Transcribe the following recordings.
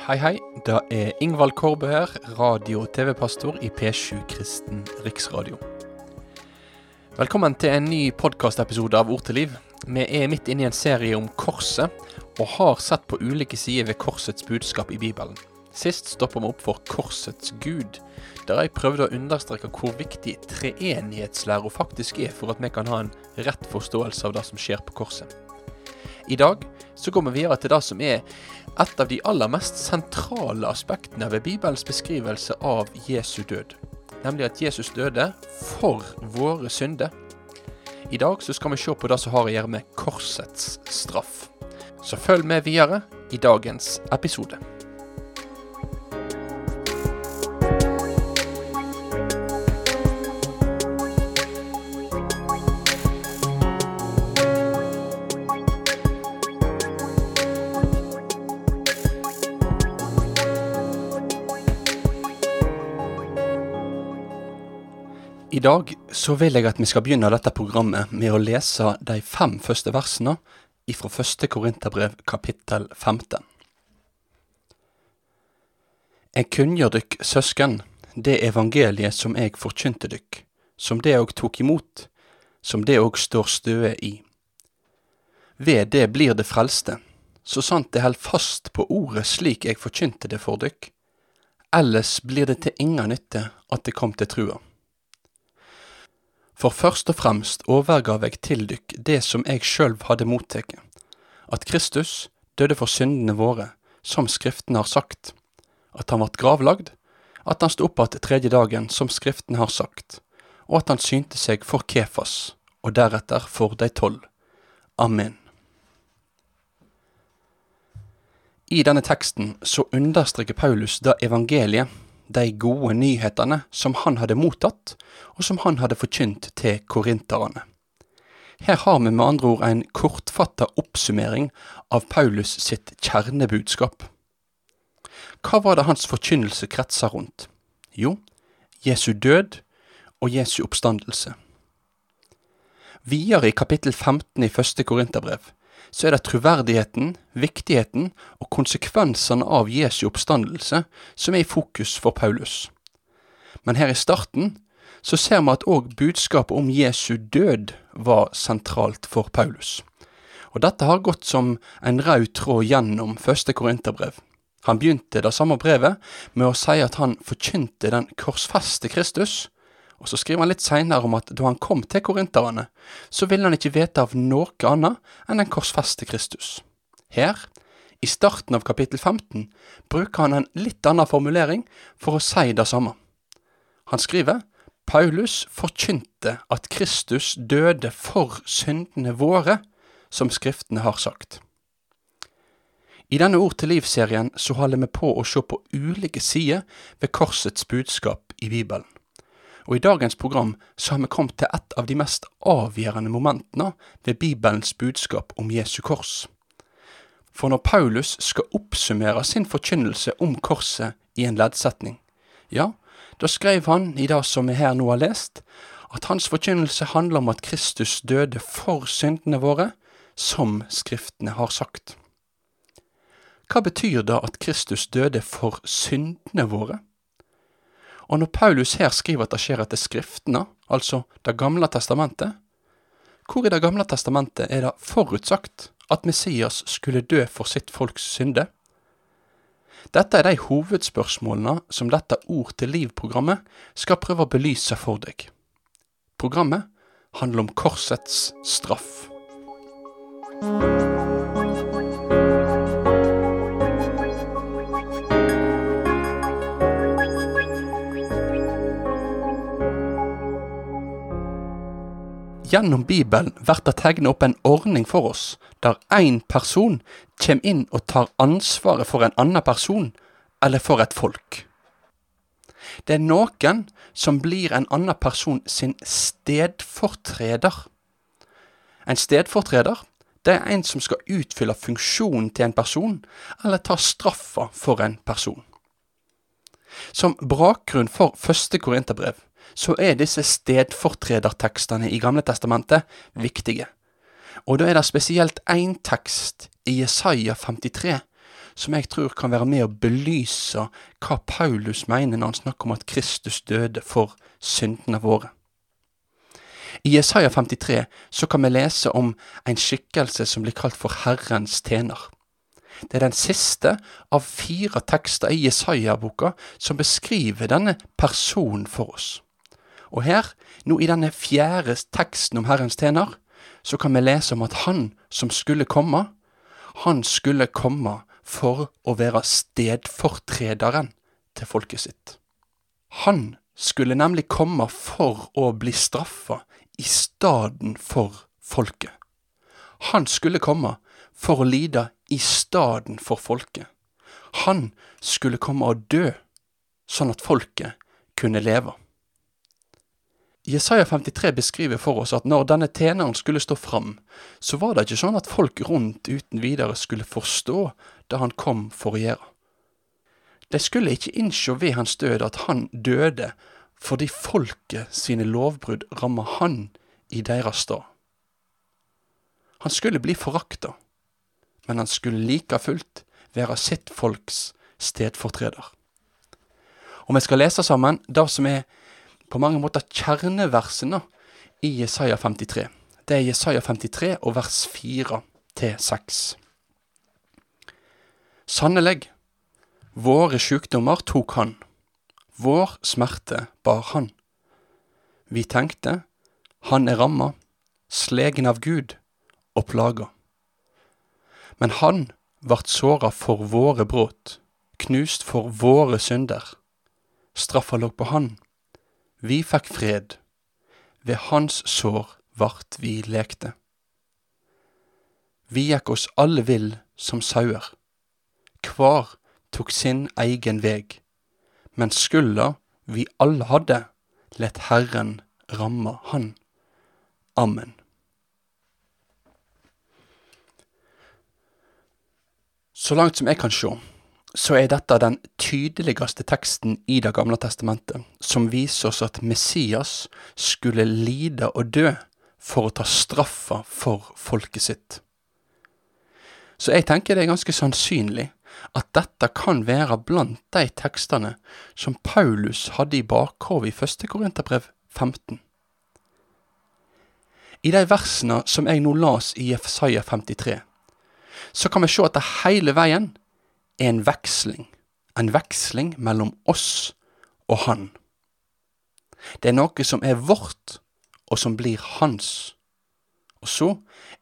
Hei, hei. Det er Ingvald Korbe her, radio- og TV-pastor i P7 Kristen Riksradio. Velkommen til en ny podkastepisode av Ord til liv. Vi er midt inne i en serie om korset, og har sett på ulike sider ved korsets budskap i Bibelen. Sist stoppa vi opp for korsets gud, der jeg prøvde å understreke hvor viktig treenighetslæra faktisk er for at vi kan ha en rett forståelse av det som skjer på korset. I dag så går vi videre til det som er et av de aller mest sentrale aspektene ved Bibelens beskrivelse av Jesu død. Nemlig at Jesus døde for våre synder. I dag så skal vi se på det som har å gjøre med korsets straff. Så følg med videre i dagens episode. I dag så vil jeg at vi skal begynne dette programmet med å lese de fem første versene ifra første Korinterbrev kapittel 15. Jeg kunngjør dykk, søsken, det evangeliet som jeg forkynte dykk, som det òg tok imot, som det òg står støe i. Ved det blir det frelste, så sant det held fast på ordet slik jeg forkynte det for dykk, ellers blir det til inga nytte at det kom til trua. For først og fremst overgav jeg til dykk det som jeg sjølv hadde motteke, at Kristus døde for syndene våre, som Skriften har sagt, at han vart gravlagd, at han sto opp att tredje dagen, som Skriften har sagt, og at han synte seg for Kefas, og deretter for de tolv. Amen. I denne teksten så understreker Paulus da evangeliet de gode nyhetene som han hadde mottatt, og som han hadde forkynt til korinterne. Her har vi med andre ord en kortfatta oppsummering av Paulus sitt kjernebudskap. Hva var det hans forkynnelse kretsa rundt? Jo, Jesu død og Jesu oppstandelse. Videre i kapittel 15 i første Korinterbrev så er det troverdigheten, viktigheten og konsekvensene av Jesu oppstandelse som er i fokus for Paulus. Men her i starten så ser vi at òg budskapet om Jesu død var sentralt for Paulus. Og dette har gått som en rød tråd gjennom første Korinterbrev. Han begynte det samme brevet med å si at han forkynte den korsfeste Kristus, og så skriver han litt seinere om at da han kom til korinterne, så ville han ikke vite av noe annet enn den korsfeste Kristus. Her, i starten av kapittel 15, bruker han en litt annen formulering for å si det samme. Han skriver Paulus forkynte at Kristus døde for syndene våre, som Skriftene har sagt. I denne Ord til liv-serien så holder vi på å se på ulike sider ved korsets budskap i Bibelen og i dagens program så har vi kommet til et av de mest avgjørende momentene ved Bibelens budskap om Jesu kors. For når Paulus skal oppsummere sin forkynnelse om korset i en leddsetning, ja, da skrev han i det som vi her nå har lest, at hans forkynnelse handler om at Kristus døde for syndene våre, som Skriftene har sagt. Hva betyr da at Kristus døde for syndene våre? Og når Paulus her skriver at det skjer etter Skriftene, altså Det gamle testamentet, hvor i Det gamle testamentet er det forutsagt at Messias skulle dø for sitt folks synde? Dette er de hovedspørsmålene som dette Ord til liv-programmet skal prøve å belyse for deg. Programmet handler om korsets straff. Gjennom Bibelen blir det tegnet opp en ordning for oss, der én person kommer inn og tar ansvaret for en annen person, eller for et folk. Det er noen som blir en annen person sin stedfortreder. En stedfortreder, det er en som skal utfylle funksjonen til en person, eller ta straffa for en person. Som bakgrunn for første Korinterbrev så er disse stedfortredertekstene i Gamle testamentet viktige. Og da er det spesielt én tekst i Jesaja 53 som jeg tror kan være med å belyse hva Paulus mener når han snakker om at Kristus døde for syndene våre. I Jesaja 53 så kan vi lese om en skikkelse som blir kalt for Herrens tjener. Det er den siste av fire tekster i Jesaja-boka som beskriver denne personen for oss. Og her, nå i denne fjerde teksten om Herrens tjener, så kan vi lese om at han som skulle komme, han skulle komme for å være stedfortrederen til folket sitt. Han skulle nemlig komme for å bli straffa i staden for folket. Han skulle komme for å lide i staden for folket. Han skulle komme og dø, sånn at folket kunne leve. Jesaja 53 beskriver for oss at når denne tjeneren skulle stå fram, så var det ikke sånn at folk rundt uten videre skulle forstå det han kom for å gjøre. De skulle ikke innsjå ved hans død at han døde fordi folket sine lovbrudd ramma han i deres stad. Han skulle bli forakta, men han skulle like fullt være sitt folks stedfortreder. Og vi skal lese sammen det som er på mange måter kjerneversene i Jesaja 53. Det er Jesaja 53 og vers 4 til 6. Sannelig, våre sykdommer tok han, vår smerte bar han. Vi tenkte, han er ramma, slegen av Gud og plaga. Men han vart såra for våre brudd, knust for våre synder. Straffa lå på han vi fikk fred, ved hans sår vart vi lekte. Vi gikk oss alle vill som sauer, kvar tok sin egen veg, men skulda vi alle hadde, let Herren ramme Han. Amen. Så langt som jeg kan sjå, så er dette den tydeligste teksten i Det gamle testamentet, som viser oss at Messias skulle lide og dø for å ta straffa for folket sitt. Så jeg tenker det er ganske sannsynlig at dette kan være blant de tekstene som Paulus hadde i bakhovet i første Korinterbrev 15. I de versene som jeg nå las i Jesaja 53, så kan vi se at det hele veien er en veksling. En veksling mellom oss og Han. Det er noe som er vårt, og som blir hans. Og så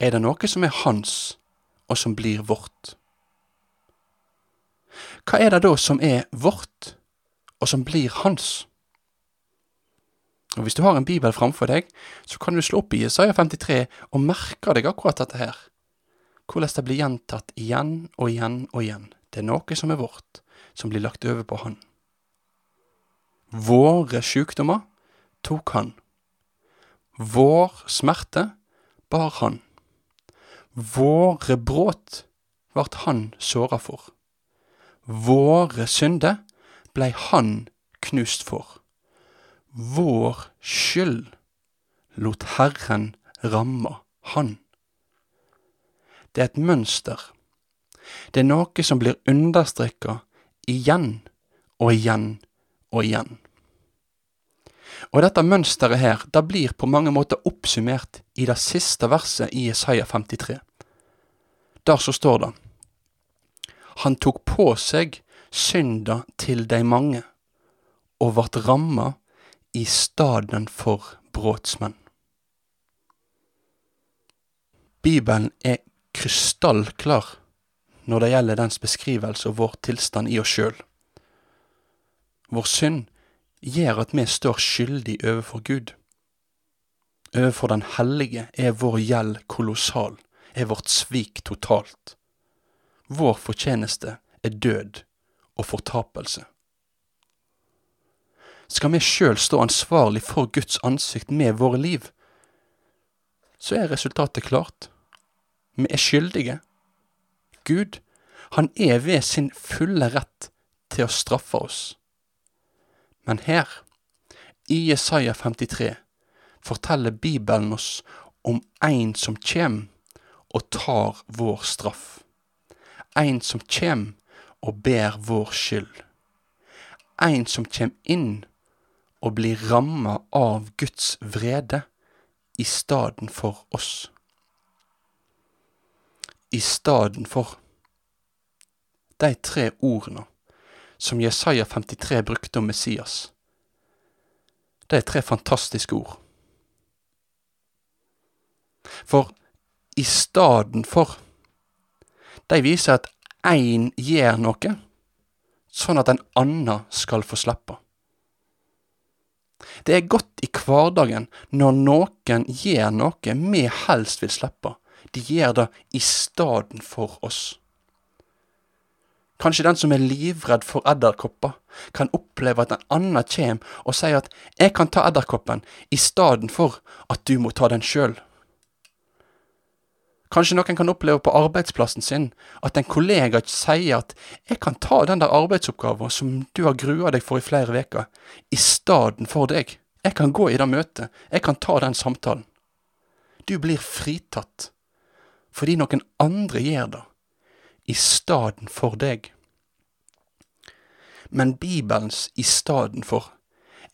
er det noe som er hans, og som blir vårt. Hva er det da som er vårt, og som blir hans? Og Hvis du har en bibel framfor deg, så kan du slå opp i Isaiah 53 og merke deg akkurat dette her. Hvordan det blir gjentatt igjen og igjen og igjen. Det er noe som er vårt, som blir lagt over på Han. Våre sykdommer tok Han. Vår smerte bar Han. Våre brudd vart Han såra for. Våre synder blei Han knust for. Vår skyld lot Herren ramme Han. Det er et mønster det er noe som blir understreka igjen og igjen og igjen. Og dette mønsteret her, det blir på mange måter oppsummert i det siste verset i Isaiah 53. Der så står det Han tok på seg synda til de mange, og vart ramma i staden for brotsmenn. Bibelen er krystallklar når det gjelder dens beskrivelse og vår tilstand i oss sjøl. Vår synd gjør at vi står skyldig overfor Gud. Overfor Den hellige er vår gjeld kolossal, er vårt svik totalt. Vår fortjeneste er død og fortapelse. Skal vi sjøl stå ansvarlig for Guds ansikt med våre liv, så er resultatet klart. Vi er skyldige Gud, han er ved sin fulle rett til å straffe oss. Men her, i Jesaja 53, forteller Bibelen oss om en som kjem og tar vår straff. en som kjem og ber vår skyld. En som kjem inn og blir ramma av Guds vrede i staden for oss. I staden for de tre ordene som Jesaja 53 brukte om Messias. Det er tre fantastiske ord. For i staden for De viser at én gjør noe, sånn at en annen skal få slippe. Det er godt i hverdagen når noen gjør noe vi helst vil slippe. De gjør det i staden for oss. Kanskje den som er livredd for edderkopper, kan oppleve at en annen kommer og sier at 'jeg kan ta edderkoppen', i staden for at du må ta den sjøl. Kanskje noen kan oppleve på arbeidsplassen sin at en kollega sier at 'jeg kan ta den der arbeidsoppgaven som du har grua deg for i flere uker, i stedet for deg'. Jeg kan gå i det møtet, jeg kan ta den samtalen. Du blir fritatt fordi noen andre gjør det, i staden for deg. Men Bibelens i staden for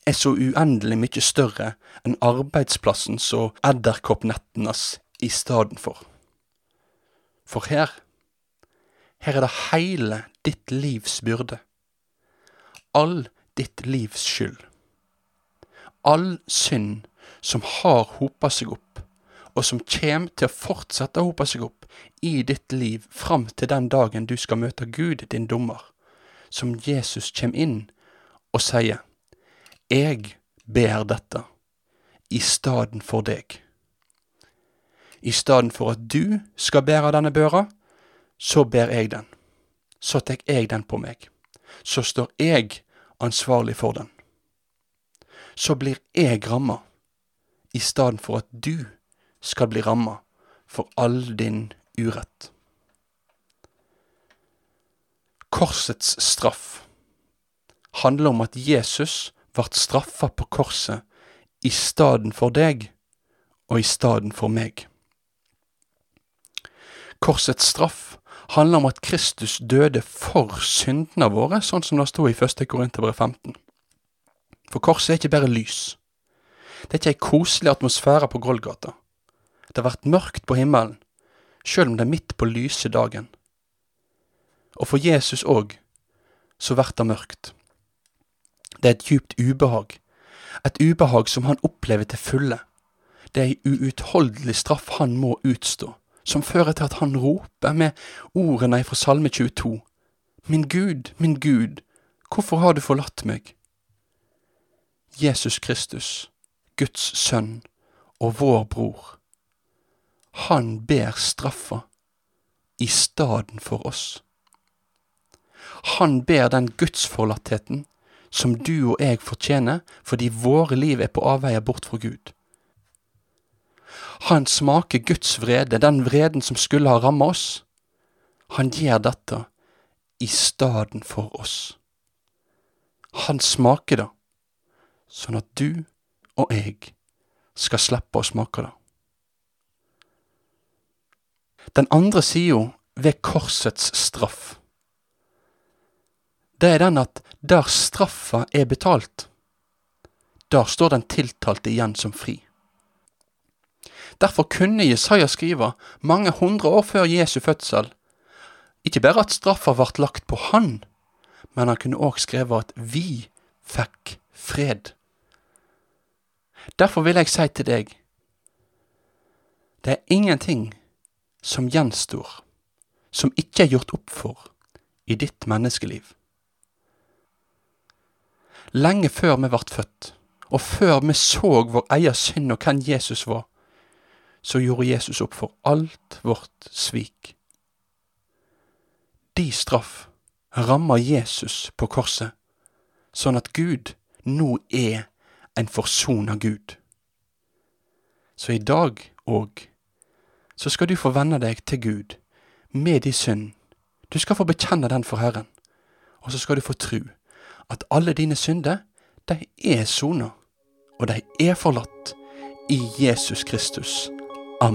er så uendelig mye større enn arbeidsplassens og edderkoppnettenes i staden for. For her, her er det heile ditt livs byrde. All ditt livs skyld. All synd som har hopa seg opp, og som kjem til å fortsette å hope seg opp i ditt liv fram til den dagen du skal møte Gud, din dommer, som Jesus kjem inn og sier, Jeg ber dette i staden for deg. I staden for at du skal bære denne børa, så ber jeg den. Så tar jeg den på meg. Så står jeg ansvarlig for den. Så blir jeg ramma, i stedet for at du skal bli ramma for all din urett. Korsets straff handler om at Jesus vart straffa på korset i stedet for deg og i stedet for meg. Korsets straff handler om at Kristus døde for syndene våre, sånn som det sto i 1. Korinterbrev 15. For korset er ikke bare lys. Det er ikke ei koselig atmosfære på Golgata. Det har vært mørkt på himmelen, sjøl om det er midt på lyse dagen. Og for Jesus òg, så blir det mørkt. Det er et djupt ubehag, et ubehag som han opplever til fulle. Det er ei uutholdelig straff han må utstå som fører til at han roper med ordene fra Salme 22. Min Gud, min Gud, hvorfor har du forlatt meg? Jesus Kristus, Guds sønn og vår bror, han ber straffa i staden for oss. Han ber den gudsforlattheten som du og jeg fortjener fordi våre liv er på avveie bort fra Gud. Han smaker Guds vrede, den vreden som skulle ha rammet oss. Han gjør dette i staden for oss. Han smaker det, sånn at du og jeg skal slippe å smake det. Den andre sida ved korsets straff, det er den at der straffa er betalt, der står den tiltalte igjen som fri. Derfor kunne Jesaja skrive, mange hundre år før Jesu fødsel, ikke bare at straffa vart lagt på han, men han kunne òg skrevet at vi fikk fred. Derfor vil jeg si til deg, det er ingenting som gjenstår, som ikke er gjort opp for i ditt menneskeliv. Lenge før vi ble født, og før vi så vår egen synd og hvem Jesus var, så gjorde Jesus opp for alt vårt svik. De straff rammer Jesus på korset, sånn at Gud nå er en forsona Gud. Så i dag òg så skal du få vende deg til Gud med din synd. Du skal få bekjenne den for Herren, og så skal du få tru at alle dine synder, de er sona, og de er forlatt i Jesus Kristus. 阿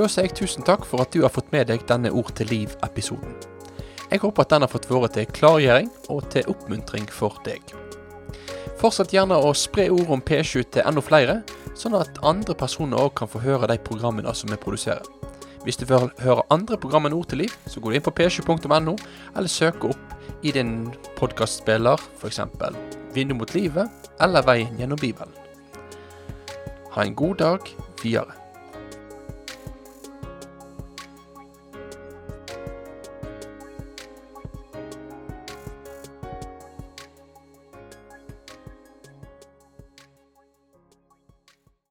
Da sier jeg tusen takk for at du har fått med deg denne Ord til liv-episoden. Jeg håper at den har fått være til klargjøring og til oppmuntring for deg. Fortsett gjerne å spre ord om P7 til enda flere, sånn at andre personer òg kan få høre de programmene som vi produserer. Hvis du vil høre andre programmer enn Ord til liv, så går du inn på p7.no, eller søker opp i din podkastspiller, f.eks. Vindu mot livet eller Veien gjennom Bibelen. Ha en god dag videre.